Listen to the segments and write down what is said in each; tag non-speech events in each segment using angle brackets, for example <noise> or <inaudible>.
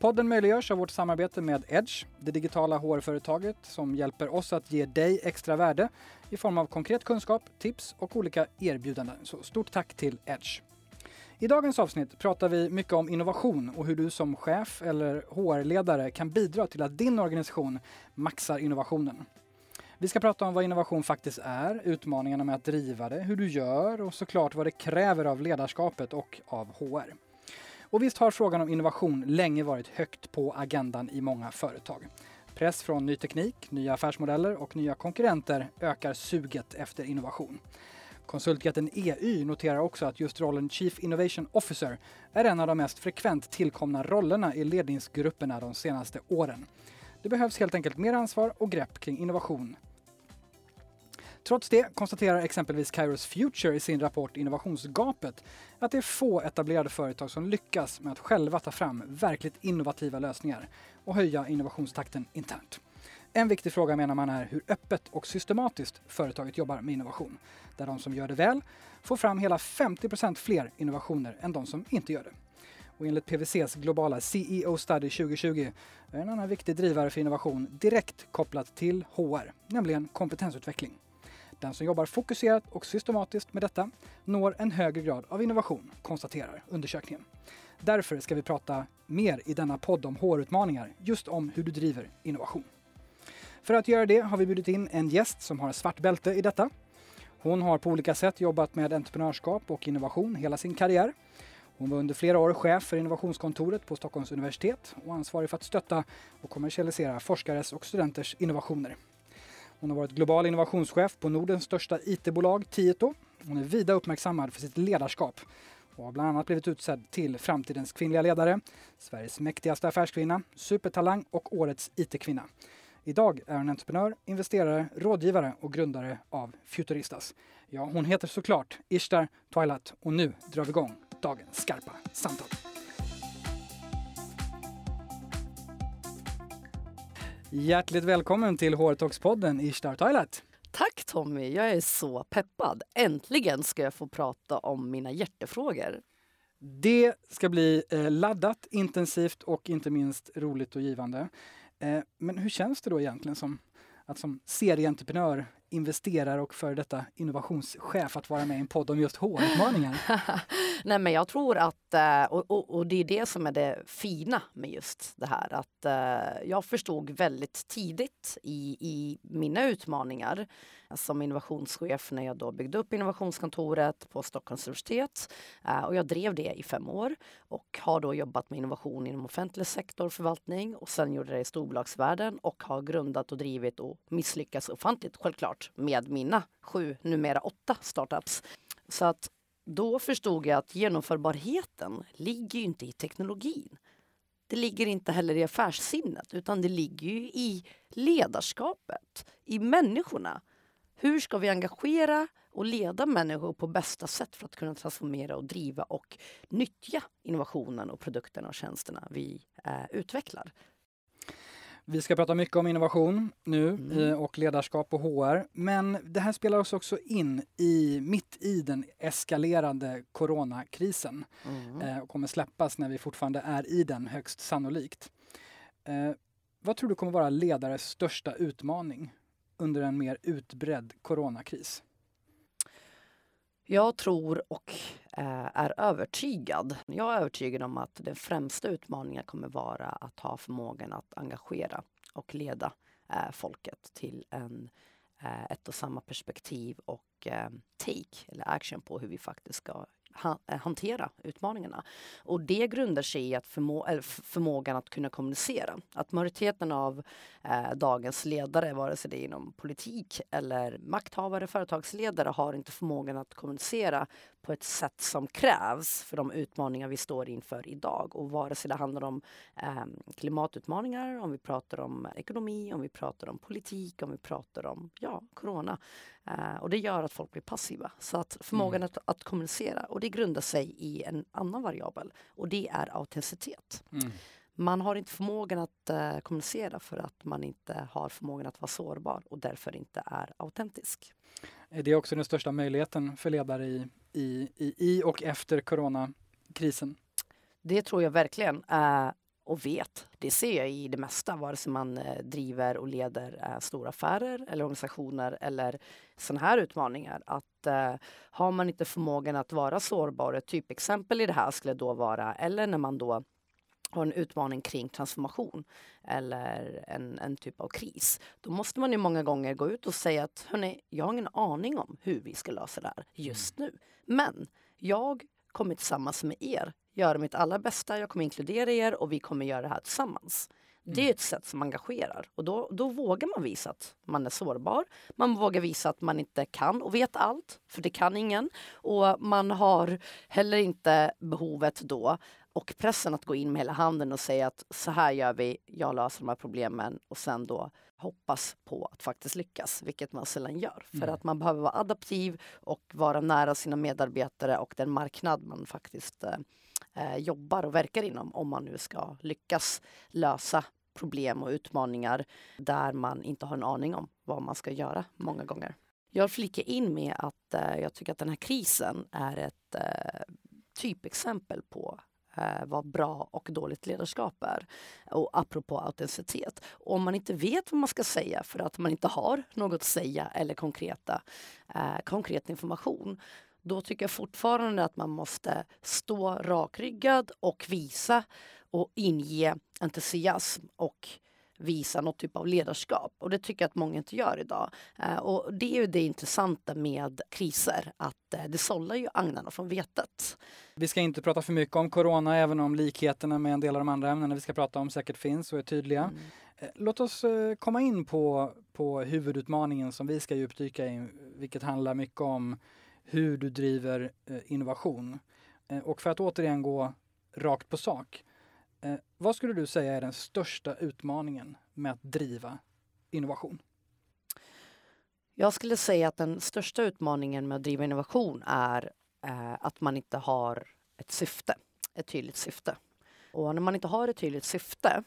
Podden möjliggörs av vårt samarbete med Edge, det digitala HR-företaget som hjälper oss att ge dig extra värde i form av konkret kunskap, tips och olika erbjudanden. Så stort tack till Edge. I dagens avsnitt pratar vi mycket om innovation och hur du som chef eller HR-ledare kan bidra till att din organisation maxar innovationen. Vi ska prata om vad innovation faktiskt är, utmaningarna med att driva det, hur du gör och såklart vad det kräver av ledarskapet och av HR. Och visst har frågan om innovation länge varit högt på agendan i många företag. Press från ny teknik, nya affärsmodeller och nya konkurrenter ökar suget efter innovation. Konsultjätten EY noterar också att just rollen Chief Innovation Officer är en av de mest frekvent tillkomna rollerna i ledningsgrupperna de senaste åren. Det behövs helt enkelt mer ansvar och grepp kring innovation Trots det konstaterar exempelvis Kairos Future i sin rapport Innovationsgapet att det är få etablerade företag som lyckas med att själva ta fram verkligt innovativa lösningar och höja innovationstakten internt. En viktig fråga menar man är hur öppet och systematiskt företaget jobbar med innovation. Där de som gör det väl får fram hela 50% fler innovationer än de som inte gör det. Och enligt PWCs globala CEO Study 2020 är en annan viktig drivare för innovation direkt kopplat till HR, nämligen kompetensutveckling. Den som jobbar fokuserat och systematiskt med detta når en högre grad av innovation, konstaterar undersökningen. Därför ska vi prata mer i denna podd om HR-utmaningar, just om hur du driver innovation. För att göra det har vi bjudit in en gäst som har svart bälte i detta. Hon har på olika sätt jobbat med entreprenörskap och innovation hela sin karriär. Hon var under flera år chef för innovationskontoret på Stockholms universitet och ansvarig för att stötta och kommersialisera forskares och studenters innovationer. Hon har varit global innovationschef på Nordens största IT-bolag Tieto. Hon är vida uppmärksammad för sitt ledarskap och har bland annat blivit utsedd till framtidens kvinnliga ledare, Sveriges mäktigaste affärskvinna, supertalang och årets IT-kvinna. Idag är hon entreprenör, investerare, rådgivare och grundare av Futuristas. Ja, hon heter såklart Ishtar Twilight och nu drar vi igång dagens skarpa samtal. Hjärtligt välkommen till HR-talks-podden Ishtar Toilet. Tack Tommy, jag är så peppad. Äntligen ska jag få prata om mina hjärtefrågor. Det ska bli eh, laddat, intensivt och inte minst roligt och givande. Eh, men hur känns det då egentligen som att som serieentreprenör investerare och för detta innovationschef att vara med i en podd om just HR-utmaningar? <laughs> Nej men jag tror att, eh, och, och, och, det är det som är det fina med just det här, att eh, jag förstod väldigt tidigt i, i mina utmaningar som innovationschef när jag då byggde upp innovationskontoret på Stockholms universitet. Eh, och jag drev det i fem år och har då jobbat med innovation inom offentlig sektor, förvaltning och sen gjorde det i storbolagsvärlden och har grundat och drivit och misslyckats ofantligt självklart med mina sju, numera åtta startups. Så att då förstod jag att genomförbarheten ligger inte i teknologin. Det ligger inte heller i affärssinnet utan det ligger i ledarskapet, i människorna. Hur ska vi engagera och leda människor på bästa sätt för att kunna transformera och driva och nyttja innovationen och produkterna och tjänsterna vi eh, utvecklar? Vi ska prata mycket om innovation nu mm. Och ledarskap och HR. Men det här spelar oss också in i mitt i den eskalerande coronakrisen mm. Eh, och kommer släppas när vi fortfarande är i den högst sannolikt. Eh, vad tror du kommer vara ledares största utmaning under en mer utbredd coronakris? Jag tror och eh, är övertygad. Jag är övertygad om att den främsta utmaningen kommer vara att ha förmågan att engagera och leda eh, folket till en, eh, ett och samma perspektiv och take eller action på hur vi faktiskt ska Eh, hantera utmaningarna. Och det grundar sig i att förmå förmågan att kunna kommunicera. Att majoriteten av eh, dagens ledare, vare sig det är inom politik eller makthavare, företagsledare, har inte förmågan att kommunicera på ett sätt som krävs för de utmaningar vi står inför idag. Och vare sig det handlar om eh, klimatutmaningar, om vi pratar om ekonomi, om vi pratar om politik, om vi pratar om ja, corona. Uh, och det gör att folk blir passiva. Så att förmågan mm. att, att, kommunicera, och det grundar sig i en annan variabel och det är autenticitet. Mm. Man har inte förmågan att uh, kommunicera för att man inte har förmågan att vara sårbar och därför inte är autentisk. Är det också den största möjligheten för ledare i, i, i, i och efter coronakrisen? Det tror jag verkligen. Uh, och vet. Det ser jag i det mesta, vare sig man eh, driver och leder eh, stora affärer eller organisationer eller sådana här utmaningar. Att eh, har man inte förmågan att vara sårbar, ett typexempel i det här skulle då vara, eller när man då har en utmaning kring transformation eller en, en typ av kris. Då måste man ju många gånger gå ut och säga att hörni, jag har ingen aning om hur vi ska lösa det här just mm. nu. Men jag kommer tillsammans med er göra mitt allra bästa. Jag kommer inkludera er och vi kommer göra det här tillsammans. Mm. Det är ett sätt som engagerar och då, då vågar man visa att man är sårbar. Man vågar visa att man inte kan och vet allt, för det kan ingen. Och man har heller inte behovet då och pressen att gå in med hela handen och säga att så här gör vi, jag löser de här problemen och sen då hoppas på att faktiskt lyckas, vilket man sällan gör. Mm. För att man behöver vara adaptiv och vara nära sina medarbetare och den marknad man faktiskt eh, jobbar och verkar inom om man nu ska lyckas lösa problem och utmaningar där man inte har en aning om vad man ska göra många gånger. Jag flikar in med att eh, jag tycker att den här krisen är ett eh, typexempel på eh, vad bra och dåligt ledarskap är. Och apropå autenticitet. Om man inte vet vad man ska säga för att man inte har något att säga eller konkreta, eh, konkret information då tycker jag fortfarande att man måste stå rakryggad och visa och inge entusiasm och visa något typ av ledarskap. Och det tycker jag att många inte gör idag. Eh, och det är ju det intressanta med kriser, att eh, det sållar ju agnarna från vetet. Vi ska inte prata för mycket om corona, även om likheterna med en del av de andra ämnena vi ska prata om säkert finns och är tydliga. Mm. Eh, låt oss komma in på, på huvudutmaningen som vi ska djupdyka i, vilket handlar mycket om hur du driver eh, innovation. Eh, och för att återigen gå rakt på sak. Eh, vad skulle du säga är den största utmaningen med att driva innovation? Jag skulle säga att den största utmaningen med att driva innovation är att man inte har ett syfte, ett tydligt syfte. Och när man inte har ett tydligt syfte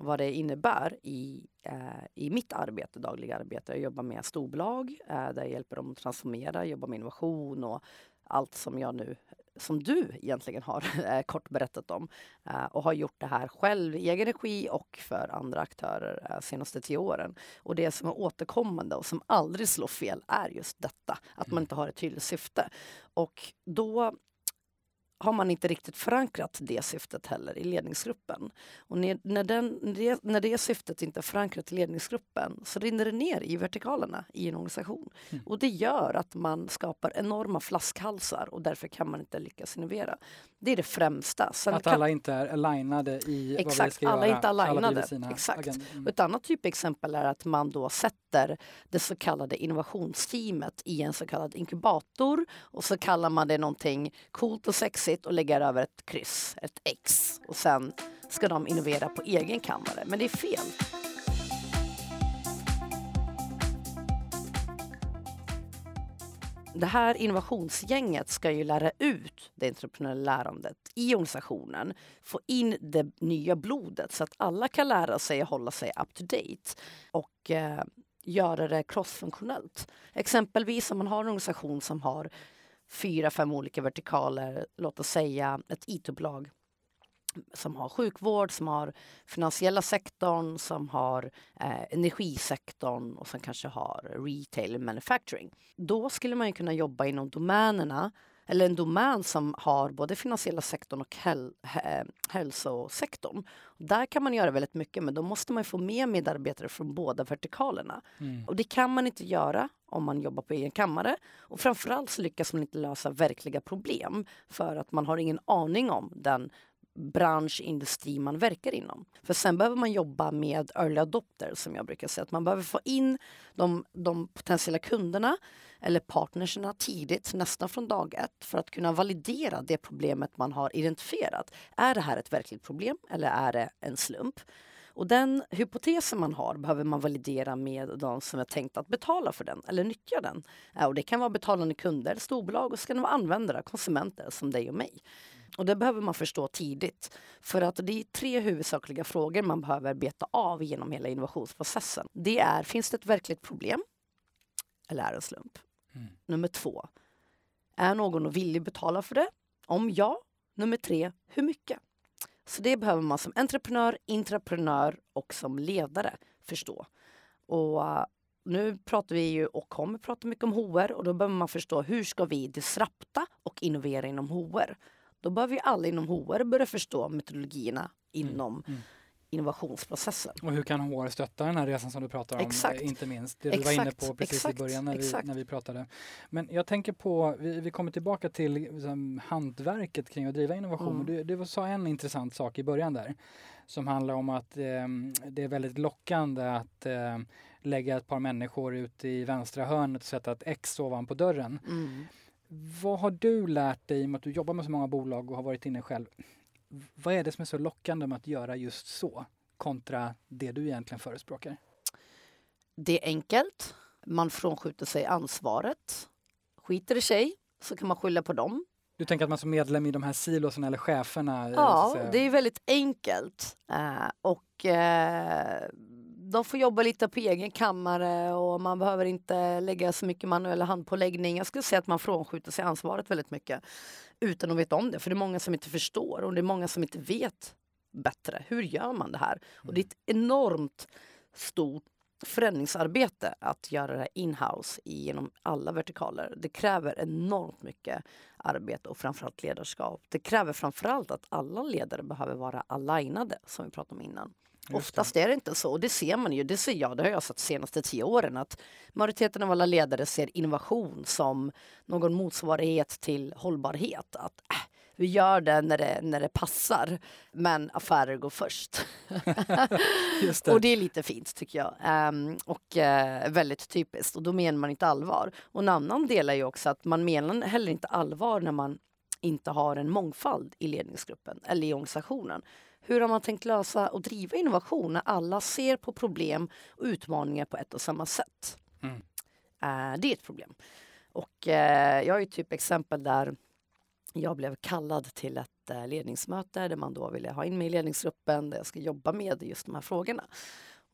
vad det innebär i, eh, i mitt arbete, dagliga arbete. Jag jobbar med storbolag eh, där jag hjälper dem att transformera, jobbar med innovation och allt som jag nu som du egentligen har <laughs> eh, kort berättat om eh, och har gjort det här själv i egen regi och för andra aktörer eh, senaste tio åren. Och det som är återkommande och som aldrig slår fel är just detta, att man mm. inte har ett tydligt syfte. Och då har man inte riktigt förankrat det syftet heller i ledningsgruppen. Och när, den, när, det, syftet inte är förankrat i ledningsgruppen så rinner det ner i vertikalerna i en organisation. Mm. Och det gör att man skapar enorma flaskhalsar och därför kan man inte lyckas innovera. Det är det främsta. Sen att alla inte är alignade i Exakt, vad vi ska alla göra. inte alignade. Alla Exakt. Mm. Ett annat typexempel är att man då sätter det så kallade innovationsteamet i en så kallad inkubator och så kallar man det någonting coolt och sexigt och lägger över ett kryss, ett X och sen ska de innovera på egen kammare. Men det är fel. det här innovationsgänget ska ju lära ut det entreprenöriella lärandet i organisationen. Få in det nya blodet så att alla kan lära sig att hålla sig up to date och eh, göra det crossfunktionellt. Exempelvis om man har en organisation som har fyra, fem olika vertikaler, låt oss säga ett IT-bolag som har sjukvård, som har finansiella sektorn, som har eh, energisektorn och som kanske har retail manufacturing. Då skulle man kunna jobba inom domänerna eller en domän som har både finansiella sektorn och häl hälsosektorn. Där kan man göra väldigt mycket men då måste man få med medarbetare från båda vertikalerna. Mm. Och det kan man inte göra om man jobbar på egen kammare. Och framförallt så lyckas man inte lösa verkliga problem för att man har ingen aning om den bransch, industri man verkar inom. För sen behöver man jobba med early adopters som jag brukar säga. Att man behöver få in de, de potentiella kunderna eller partnerserna tidigt, nästan från dag ett för att kunna validera det problemet man har identifierat. Är det här ett verkligt problem eller är det en slump? Och den hypotesen man har behöver man validera med de som är tänkt att betala för den eller nyttja den. Eh, och det kan vara betalande kunder, storbolag och så kan det vara användare, konsumenter som dig och mig. Och det behöver man förstå tidigt. För att det är tre huvudsakliga frågor man behöver beta av genom hela innovationsprocessen. Det är, finns det ett verkligt problem? Eller är det en slump? Mm. Nummer två, är någon villig betala för det? Om ja, nummer tre, hur mycket? Så det behöver man som entreprenör, intraprenör och som ledare förstå. Och uh, nu pratar vi ju och kommer prata mycket om HR och då behöver man förstå hur ska vi disrupta och innovera inom HR? Då behöver vi alla inom HR börja förstå metodologierna mm, inom mm. Mm innovationsprocessen. Och hur kan HR stötta den här resan som du pratar om? Exakt. Inte minst det du Exakt. var inne på precis Exakt. i början när vi, när vi pratade. Men jag tänker på, vi, vi kommer tillbaka till liksom, hantverket kring att driva innovation. Mm. Du, du sa en intressant sak i början där som handlar om att eh, det är väldigt lockande att eh, lägga ett par människor ute i vänstra hörnet och sätta ett X ovanpå dörren. Mm. Vad har du lärt dig i och med att du jobbar med så många bolag och har varit inne själv? Vad är det som är så lockande med att göra just så kontra det du egentligen förespråkar? Det är enkelt. Man frånskjuter sig ansvaret. Skiter det sig så kan man skylla på dem. Du tänker att man som medlem i de här silosen eller cheferna? Ja, det är väldigt enkelt. Uh, och uh, de får jobba lite på egen kammare och man behöver inte lägga så mycket manuell handpåläggning. Jag skulle säga att man frånskjuter sig ansvaret väldigt mycket utan att veta om det. För det är många som inte förstår och det är många som inte vet bättre. Hur gör man det här? Och det är ett enormt stort förändringsarbete att göra det inhouse genom alla vertikaler. Det kräver enormt mycket arbete och framförallt ledarskap. Det kräver framförallt att alla ledare behöver vara alignade som vi pratade om innan. Oftast är det inte så och det ser man ju, det ser jag, det har jag sett de senaste tio åren att majoriteten av alla ledare ser innovation som någon motsvarighet till hållbarhet. Att äh, vi gör det när, det när det passar, men affärer går först. <laughs> det. Och det är lite fint tycker jag. Um, och uh, väldigt typiskt och då menar man inte allvar. Och en annan del är ju också att man menar heller inte allvar när man inte har en mångfald i ledningsgruppen eller i organisationen. Hur har man tänkt lösa och driva innovation när alla ser på problem och utmaningar på ett och samma sätt? Mm. Uh, det är ett problem. Och uh, jag har ju typ exempel där jag blev kallad till ett uh, ledningsmöte där man då ville ha in mig i ledningsgruppen där jag ska jobba med just de här frågorna.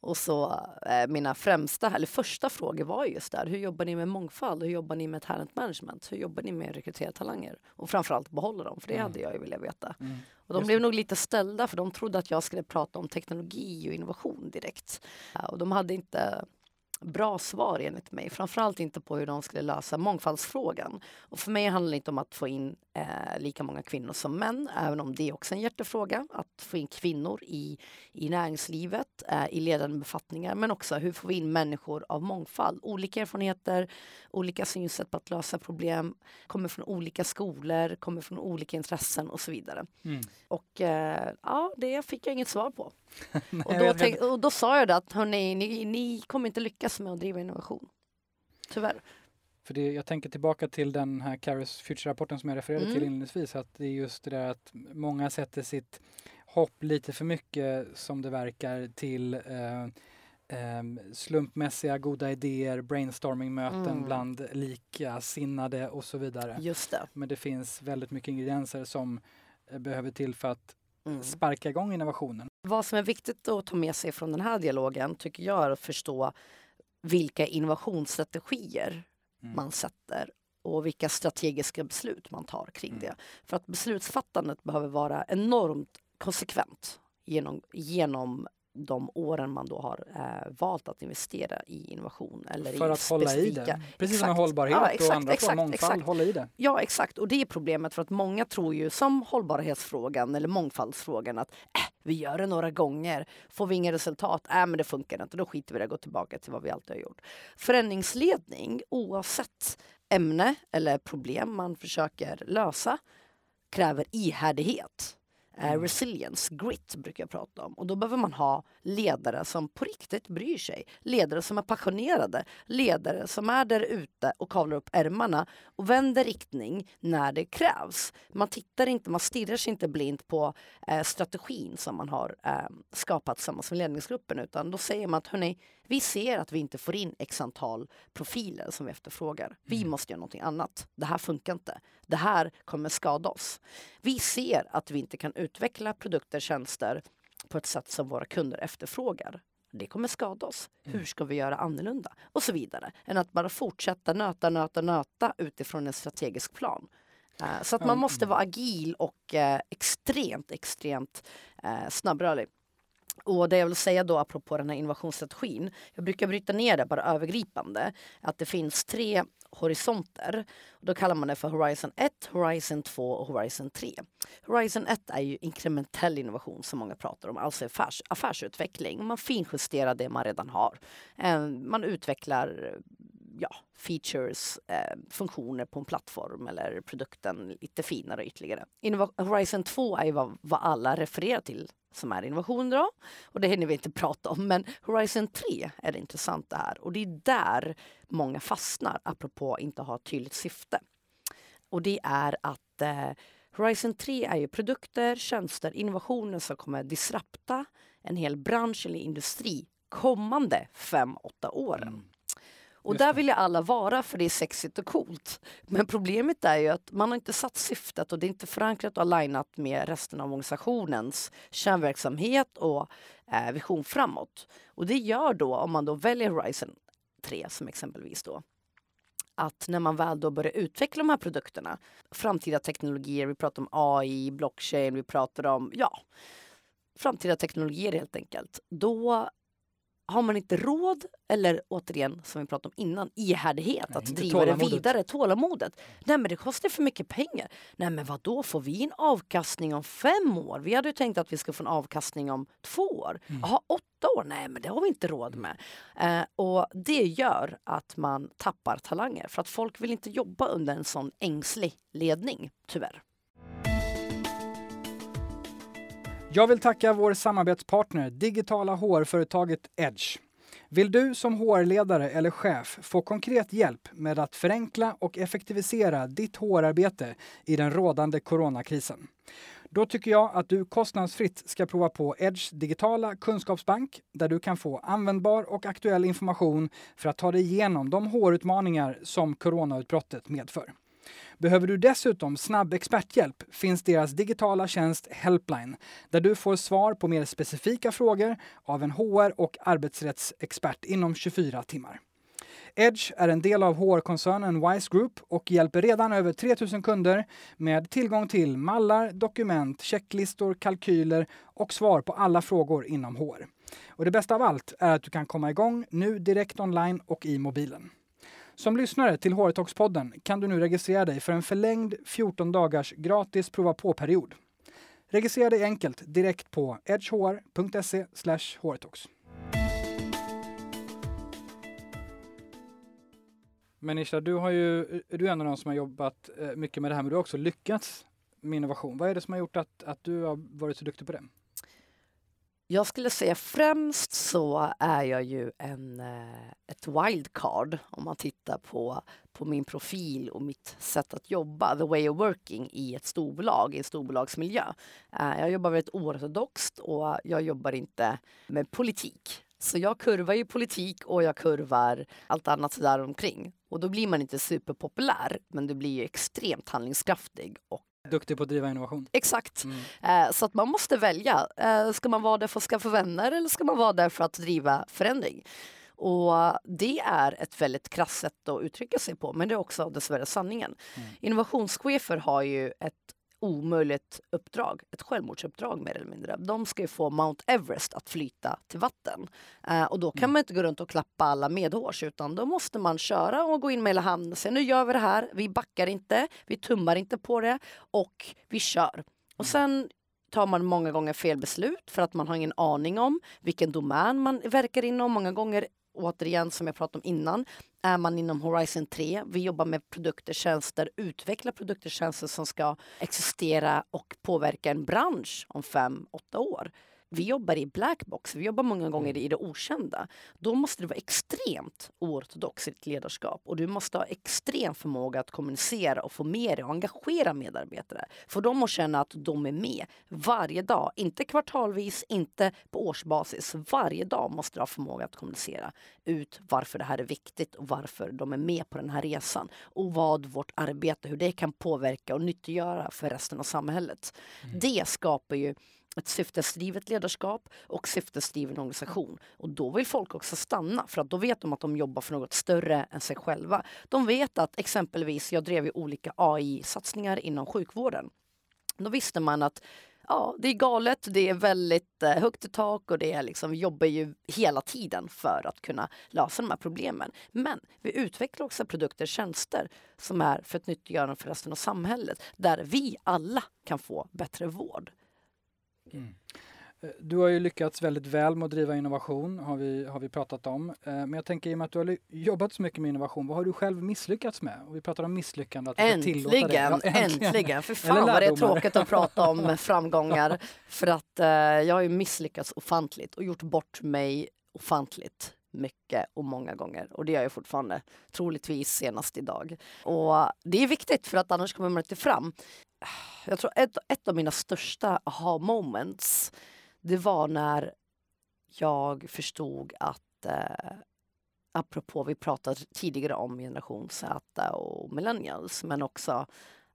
Och så eh, mina främsta, eller första frågor var just där. Hur jobbar ni med mångfald? Hur jobbar ni med talent management? Hur jobbar ni med att rekrytera talanger? Och framförallt behålla dem, för det mm. hade jag ju velat veta. Mm. Och de blev nog lite ställda för de trodde att jag skulle prata om teknologi och innovation direkt. Och de hade inte bra svar enligt mig. Framförallt inte på hur de skulle lösa mångfaldsfrågan. Och för mig handlar det inte om att få in eh, lika många kvinnor som män, även om det är också en hjärtefråga. Att få in kvinnor i, i näringslivet, eh, i ledande befattningar, men också hur får vi in människor av mångfald? Olika erfarenheter, olika synsätt på att lösa problem, kommer från olika skolor, kommer från olika intressen och så vidare. Mm. Och eh, ja, det fick jag inget svar på. <laughs> Nej, och, då tänk, och, då sa jag det att hörni, ni, ni kommer inte lyckas med att driva innovation. Tyvärr. För det, jag tänker tillbaka till den här Caris Future-rapporten som jag refererade mm. till inledningsvis. Att det är just det där att många sätter sitt hopp lite för mycket som det verkar till eh, eh, slumpmässiga goda idéer, brainstormingmöten mm. bland likasinnade och så vidare. Just det. Men det finns väldigt mycket ingredienser som eh, behöver till för att mm. sparka igång innovationen. Vad som är viktigt att ta med sig från den här dialogen tycker jag är att förstå vilka innovationsstrategier mm. man sätter och vilka strategiska beslut man tar kring mm. det. För att beslutsfattandet behöver vara enormt konsekvent genom, genom de åren man då har eh, valt att investera i innovation. Eller För i att specifika... hålla i det? Precis exakt. som med hållbarhet ja, exakt, och andra exakt, mångfald, exakt. hålla i det? Ja exakt och det är problemet för att många tror ju som hållbarhetsfrågan eller mångfaldsfrågan att äh, vi gör det några gånger, får vi inga resultat, äh, men det funkar inte, då skiter vi i det och går tillbaka till vad vi alltid har gjort. Förändringsledning oavsett ämne eller problem man försöker lösa kräver ihärdighet Eh, resilience, grit brukar jag prata om. Och då behöver man ha ledare som på riktigt bryr sig. Ledare som är passionerade. Ledare som är där ute och kavlar upp ärmarna och vänder riktning när det krävs. Man tittar inte, man stirrar sig inte blint på eh, strategin som man har eh, skapat tillsammans med ledningsgruppen utan då säger man att hörni, vi ser att vi inte får in x antal profiler som vi efterfrågar. Vi mm. måste göra någonting annat. Det här funkar inte. Det här kommer skada oss. Vi ser att vi inte kan utveckla produkter tjänster på ett sätt som våra kunder efterfrågar. Det kommer skada oss. Mm. Hur ska vi göra annorlunda? Och så vidare. Än att bara fortsätta nöta, nöta, nöta utifrån en strategisk plan. Uh, så att man måste vara agil och uh, extremt, extremt uh, snabbrörlig. Och det jag vill säga då apropå den här innovationsstrategin, jag brukar bryta ner det bara övergripande, att det finns tre horisonter. Då kallar man det för Horizon 1, Horizon 2 och Horizon 3. Horizon 1 är ju inkrementell innovation som många pratar om, alltså affärs, affärsutveckling. Man finjusterar det man redan har. Eh, man utvecklar ja, features, eh, funktioner på en plattform eller produkten lite finare ytterligare. Innova Horizon 2 är ju vad, vad alla refererar till som är innovation då. Och det hinner vi inte <laughs> prata om. Men Horizon 3 är det intressanta här. Och det är där många fastnar, apropå inte ha ett tydligt syfte. Och det är att eh, Horizon 3 är ju produkter, tjänster, innovationer som kommer disrupta en hel bransch eller industri kommande fem, åtta åren. Mm. Och där vill ju alla vara för det är sexigt och coolt. Men problemet är ju att man har inte satt syftet och det är inte förankrat och alignat med resten av organisationens kärnverksamhet och eh, vision framåt. Och det gör då, om man då väljer Horizon 3 som exempelvis då, att när man väl då börjar utveckla de här produkterna, framtida teknologier, vi pratar om AI, blockchain, vi pratar om, ja, framtida teknologier helt enkelt, då har man inte råd eller återigen som vi pratade om innan, ihärdighet Nej, att driva det vidare, tålamodet. Nej men det kostar för mycket pengar. Nej men vad då får vi en avkastning om fem år? Vi hade ju tänkt att vi ska få en avkastning om två år. Mm. Jaha, åtta år? Nej men det har vi inte råd med. Eh, och det gör att man tappar talanger för att folk vill inte jobba under en sån ängslig ledning, tyvärr. Jag vill tacka vår samarbetspartner, digitala HR-företaget Edge. Vill du som HR-ledare eller chef få konkret hjälp med att förenkla och effektivisera ditt HR-arbete i den rådande coronakrisen? Då tycker jag att du kostnadsfritt ska prova på Edge digitala kunskapsbank där du kan få användbar och aktuell information för att ta dig igenom de HR-utmaningar som coronautbrottet medför. Behöver du dessutom snabb experthjälp finns deras digitala tjänst Helpline där du får svar på mer specifika frågor av en HR och arbetsrättsexpert inom 24 timmar. Edge är en del av HR-koncernen Wise Group och hjälper redan över 3000 kunder med tillgång till mallar, dokument, checklistor, kalkyler och svar på alla frågor inom HR. Och det bästa av allt är att du kan komma igång nu direkt online och i mobilen. Som lyssnare till HR-talks-podden kan du nu registrera dig för en förlängd 14 dagars gratis prova på-period. Registrera dig enkelt direkt på edgehr.se hrtalks. Men Isha, du, har ju, du är en av de som har jobbat eh, mycket med det här, men du har också lyckats med innovation. Vad är det som har gjort att, att du har varit så duktig på det? Jag skulle säga främst så är jag ju en, eh, ett wildcard om man tittar på, på min profil och mitt sätt att jobba, the way of working i ett storbolag, i en storbolagsmiljö. Eh, jag jobbar väldigt oortodoxt och jag jobbar inte med politik. Så jag kurvar ju politik och jag kurvar allt annat där omkring. Och då blir man inte superpopulär, men du blir ju extremt handlingskraftig och Duktig på att driva innovation. Exakt. Mm. Eh, så att man måste välja. Eh, ska man vara där för att skaffa vänner eller ska man vara där för att driva förändring? Och det är ett väldigt krasst sätt att uttrycka sig på, men det är också dessvärre sanningen. Mm. Innovationschefer har ju ett omöjligt uppdrag, ett självmordsuppdrag mer eller mindre. De ska ju få Mount Everest att flyta till vatten. Eh, och då kan mm. man inte gå runt och klappa alla medhårs utan då måste man köra och gå in med hela handen och säga nu gör vi det här, vi backar inte, vi tummar inte på det och vi kör. Och mm. sen tar man många gånger fel beslut för att man har ingen aning om vilken domän man verkar inom. Många gånger återigen som jag pratade om innan, är man inom Horizon 3. Vi jobbar med produkter, tjänster, utvecklar produkter, tjänster som ska existera och påverka en bransch om fem, åtta år vi jobbar i blackbox, vi jobbar många gånger i det okända. Då måste du vara extremt oortodox i ditt ledarskap och du måste ha extrem förmåga att kommunicera och få med dig och engagera medarbetare. För dem att känna att de är med varje dag, inte kvartalvis, inte på årsbasis. Varje dag måste du ha förmåga att kommunicera ut varför det här är viktigt och varför de är med på den här resan och vad vårt arbete, hur det kan påverka och nyttiggöra för resten av samhället. Mm. Det skapar ju ett syftesdrivet ledarskap och syftesdriven organisation. Och då vill folk också stanna för att då vet de att de jobbar för något större än sig själva. De vet att exempelvis, jag drev ju olika AI-satsningar inom sjukvården. Då visste man att ja, det är galet, det är väldigt eh, högt i tak och det är liksom, vi jobbar ju hela tiden för att kunna lösa de här problemen. Men vi utvecklar också produkter och tjänster som är för ett nyttiggörande för resten av samhället där vi alla kan få bättre vård. Mm. Eh, du har ju lyckats väldigt väl med att driva innovation, har vi, har vi pratat om. Eh, men jag tänker i och med att du har jobbat så mycket med innovation, vad har du själv misslyckats med? Och vi pratar om misslyckande. Att äntligen, ja, <laughs> äntligen! äntligen. För fan vad det är tråkigt att prata om <laughs> framgångar. För att eh, jag har ju misslyckats ofantligt och gjort bort mig ofantligt mycket och många gånger. Och det gör jag fortfarande, troligtvis senast idag. Och det är viktigt för att annars kommer man inte fram jag tror ett, ett av mina största aha moments det var när jag förstod att eh, apropå vi pratade tidigare om generation Z och millennials men också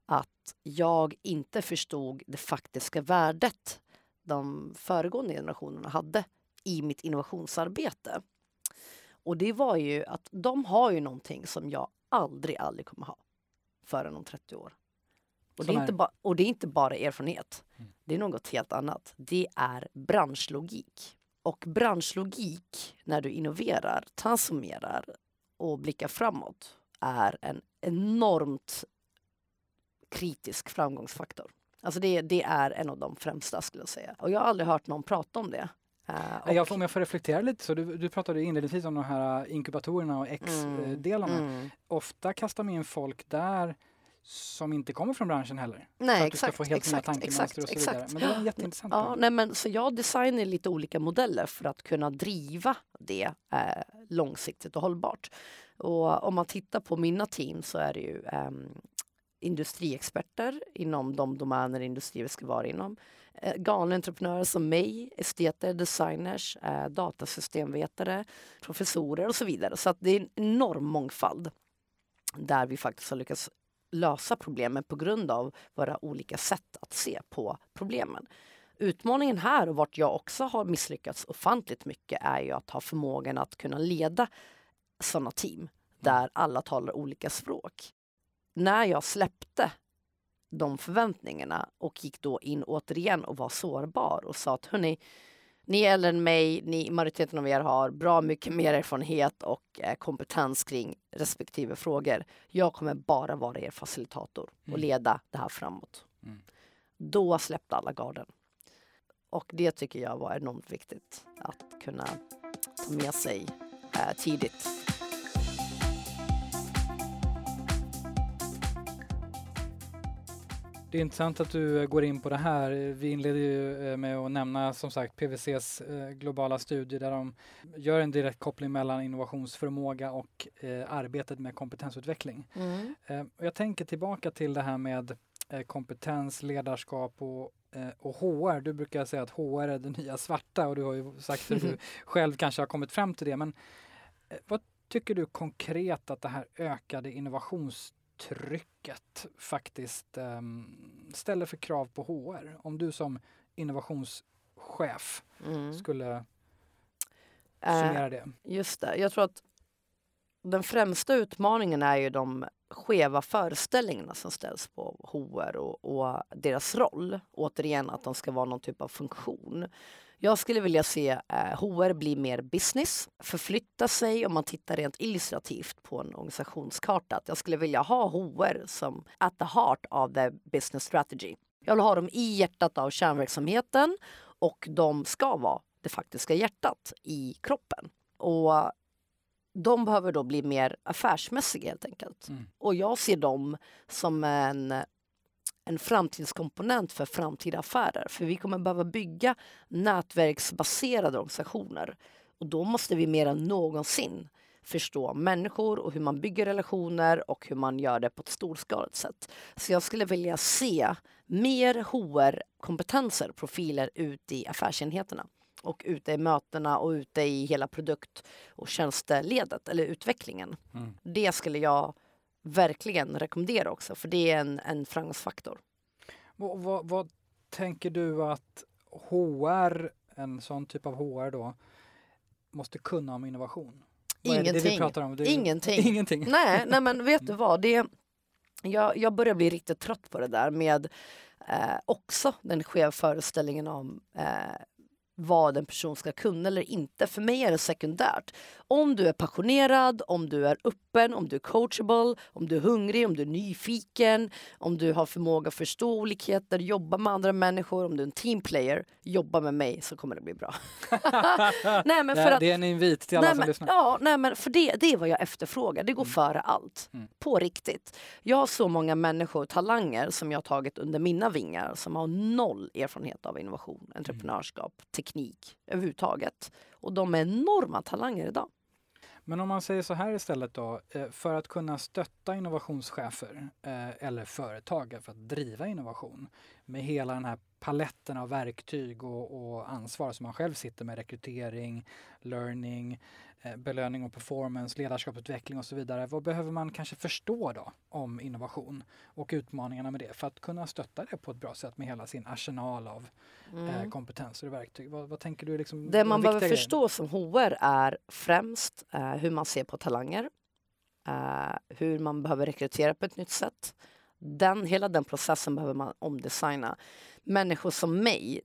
att jag inte förstod det faktiska värdet de föregående generationerna hade i mitt innovationsarbete. Och det var ju att de har ju någonting som jag aldrig, aldrig kommer ha förrän om 30 år. Och det, är inte ba- och det är inte bara erfarenhet. Mm. Det är något helt annat. Det är branschlogik. Och branschlogik, när du innoverar, transformerar och blickar framåt, är en enormt kritisk framgångsfaktor. Alltså det, det är en av de främsta skulle jag säga. Och jag har aldrig hört någon prata om det. Uh, jag, om jag får reflektera lite så, du, du pratade inledningsvis om de här inkubatorerna och X-delarna. Mm, mm. Ofta kastar man in folk där som inte kommer från branschen heller. Nej, för att exakt, du ska få helt exakt, nya exakt, och så exakt. Men det var jätteintressant. Ja, nej, men, så jag designar lite olika modeller för att kunna driva det eh, långsiktigt och hållbart. Och om man tittar på mina team så är det ju eh, industriexperter inom de domäner industrier ska vara inom. Eh, galna entreprenörer som mig, esteter, designers, eh, datasystemvetare, professorer och så vidare. Så det är en enorm mångfald där vi faktiskt har lyckats lösa problemen på grund av våra olika sätt att se på problemen. Utmaningen här och vart jag också har misslyckats ofantligt mycket är ju att ha förmågan att kunna leda sådana team där alla talar olika språk. När jag släppte de förväntningarna och gick då in återigen och var sårbar och sa att hörni, ni är äldre än mig, ni, majoriteten av er har bra mycket mer erfarenhet och eh, kompetens kring respektive frågor. Jag kommer bara vara er facilitator och mm. leda det här framåt. Mm. Då släppte alla garden. Och det tycker jag var enormt viktigt att kunna ta med sig eh, tidigt. Det är intressant att du eh, går in på det här. Vi inleder ju eh, med att nämna som sagt PWCs eh, globala studie där de gör en direkt koppling mellan innovationsförmåga och arbetet med kompetensutveckling. Mm. Jag tänker tillbaka till det här med kompetens, ledarskap och, och HR. Du brukar säga att HR är det nya svarta och du har ju sagt att du <laughs> själv kanske har kommit fram till det. Men vad tycker du konkret att det här ökade innovations trycket faktiskt um, ställer för krav på HR? Om du som innovationschef mm. skulle eh, summera det. just det, jag tror att den främsta utmaningen är ju de skeva föreställningarna som ställs på HR och, och, deras roll. Återigen att de ska vara någon typ av funktion. Jag skulle vilja se eh, HR bli mer business, förflytta sig om man tittar rent illustrativt på en organisationskarta. Att jag skulle vilja ha HR som at the heart of the business strategy. Jag vill ha dem i hjärtat av kärnverksamheten och de ska vara det faktiska hjärtat i kroppen. Och de behöver då bli mer affärsmässiga helt enkelt. Mm. Och jag ser dem som en, en framtidskomponent för framtida affärer. För vi kommer behöva bygga nätverksbaserade organisationer. Och då måste vi mer än någonsin förstå människor och hur man bygger relationer och hur man gör det på ett storskaligt sätt. Så jag skulle vilja se mer HR-kompetenser, profiler ute i affärsenheterna och ute i mötena och ute i hela produkt och tjänsteledet eller utvecklingen. Mm. Det skulle jag verkligen rekommendera också för det är en, en framgångsfaktor. Vad, vad, vad tänker du att HR, en sån typ av HR då, måste kunna om innovation? Vad är Ingenting. om? Det, Ingenting. <laughs> Ingenting. Nej, <laughs> nej men vet du vad? Det, jag, jag börjar bli riktigt trött på det där med eh, också den skeva föreställningen om eh, vad en person ska kunna eller inte. För mig är det sekundärt. Om du är passionerad, om du är öppen, om du är coachable, om du är hungrig, om du är nyfiken, om du har förmåga att förstå olikheter, jobba med andra människor, om du är en teamplayer, jobba med mig så kommer det bli bra. <laughs> nej, men för att, det är en invit till alla nej, som men, lyssnar. ja, nej, men för det, det är vad jag efterfrågar. Det går Mm. före allt. Mm. På riktigt. Jag har så många människor, talanger, som jag har tagit under mina vingar som har noll erfarenhet av innovation, entreprenörskap, teknik överhuvudtaget. Och de är enorma talanger idag. Men om man säger så här istället då, eh, för att kunna stötta innovationschefer eh, eller företag för att driva innovation med hela den här paletten av verktyg och, och ansvar som man själv sitter med, rekrytering, learning, eh, belöning och performance, ledarskapsutveckling och så vidare. Vad behöver man kanske förstå då om innovation och utmaningarna med det för att kunna stötta det på ett bra sätt med hela sin arsenal av eh, kompetenser och verktyg? Vad, vad tänker du liksom Mm. Det de man behöver grejerna? förstå som HR är främst eh, hur man ser på talanger, eh, hur man behöver rekrytera på ett nytt sätt. Den, hela den processen behöver man omdesigna. Människor som mig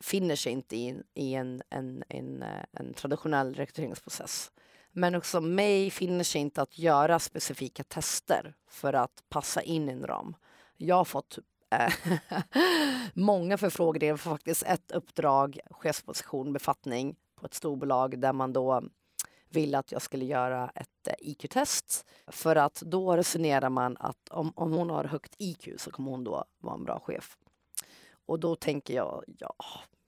finner sig inte i, i en, en, en, eh, en traditionell rekryteringsprocess. Människor som mig finner sig inte att göra specifika tester för att passa in i en ram. Jag har fått eh, <laughs> många förfrågningar för faktiskt ett uppdrag, chefsposition, befattning på ett storbolag där man då ville att jag skulle göra ett eh, IQ-test. För att då resonerar man att om, om hon har högt IQ så kommer hon då vara en bra chef. Och då tänker jag, ja,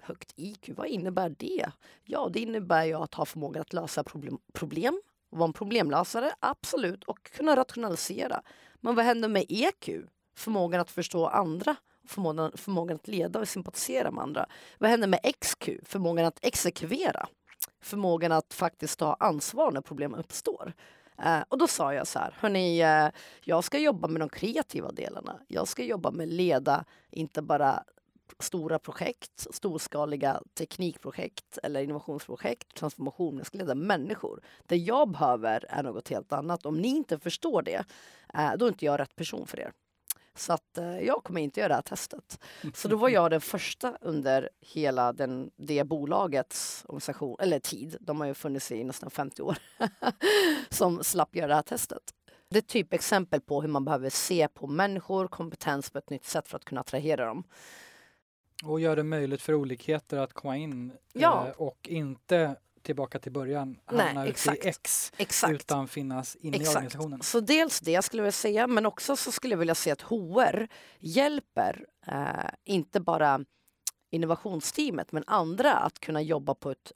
högt IQ, vad innebär det? Ja, det innebär ju att ha förmågan att lösa problem, problem vara en problemlösare, absolut, och kunna rationalisera. Men vad händer med EQ? Förmågan att förstå andra, förmågan, förmågan att leda och sympatisera med andra. Vad händer med XQ? Förmågan att exekvera. Förmågan att faktiskt ta ansvar när problem uppstår. Eh, och då sa jag så här, hörni, eh, jag ska jobba med de kreativa delarna. Jag ska jobba med leda, inte bara stora projekt, storskaliga teknikprojekt eller innovationsprojekt, transformation. Jag ska leda människor. Det jag behöver är något helt annat. Om ni inte förstår det, eh, då är inte jag rätt person för er. Så att eh, jag kommer inte göra det här testet. Så då var jag den första under hela den, det bolagets organisation, eller tid, de har ju funnits i nästan 50 år, <laughs> som slapp göra det här testet. Det är typ typexempel på hur man behöver se på människor, kompetens på ett nytt sätt för att kunna attrahera dem. Och gör det möjligt för olikheter att komma in Ja. eh, och inte tillbaka till början Nej, hamna ute exakt. i X Exakt. utan finnas inne i Exakt. organisationen. Så dels det skulle jag vilja säga, men också så skulle jag vilja säga att HR hjälper eh, inte bara innovationsteamet men andra att kunna jobba på ett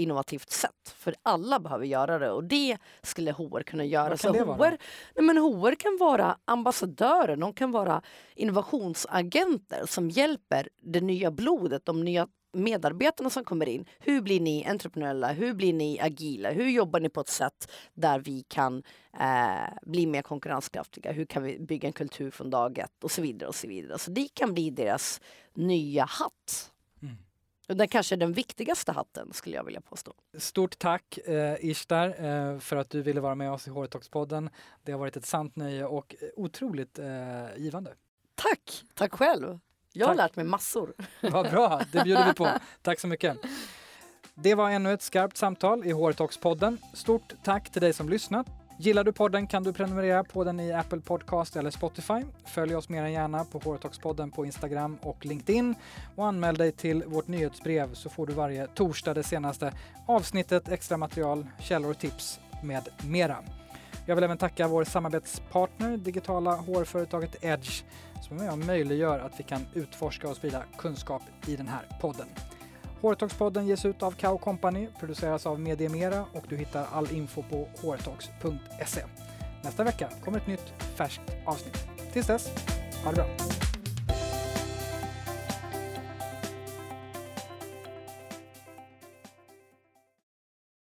innovativt sätt. För alla behöver göra det och det skulle HR kunna göra. Vad kan Så det vara? HR, nej men HR kan vara ambassadörer, de kan vara innovationsagenter som hjälper det nya blodet, de nya medarbetarna som kommer in. Hur blir ni entreprenöriella? Hur blir ni agila? Hur jobbar ni på ett sätt där vi kan eh, bli mer konkurrenskraftiga? Hur kan vi bygga en kultur från dag ett? Och så vidare. och Så vidare. Så det kan bli deras nya hatt. Det kanske är den viktigaste hatten skulle jag vilja påstå. Stort tack eh, Ishtar eh, för att du ville vara med oss i HR-talks-podden. Det har varit ett sant nöje och otroligt eh, givande. Tack! Tack själv! Jag har Tack. lärt mig massor. <laughs> Vad bra, det bjuder vi på. <laughs> Tack så mycket. Det var ännu ett skarpt samtal i HR Talks-podden. Stort tack till dig som lyssnat. Gillar du podden kan du prenumerera på den i Apple Podcast eller Spotify. Följ oss mer än gärna på HR på Instagram och LinkedIn och anmäl dig till vårt nyhetsbrev så får du varje torsdag det senaste avsnittet, extra material, källor och tips med mera. Jag vill även tacka vår samarbetspartner, digitala hårföretaget Edge, som är med och möjliggör att vi kan utforska och sprida kunskap i den här podden. Hårtalkspodden ges ut av Kao Company, produceras av Mediemera och du hittar all info på hårtalks.se. Nästa vecka kommer ett nytt färskt avsnitt. Tills dess, ha det bra!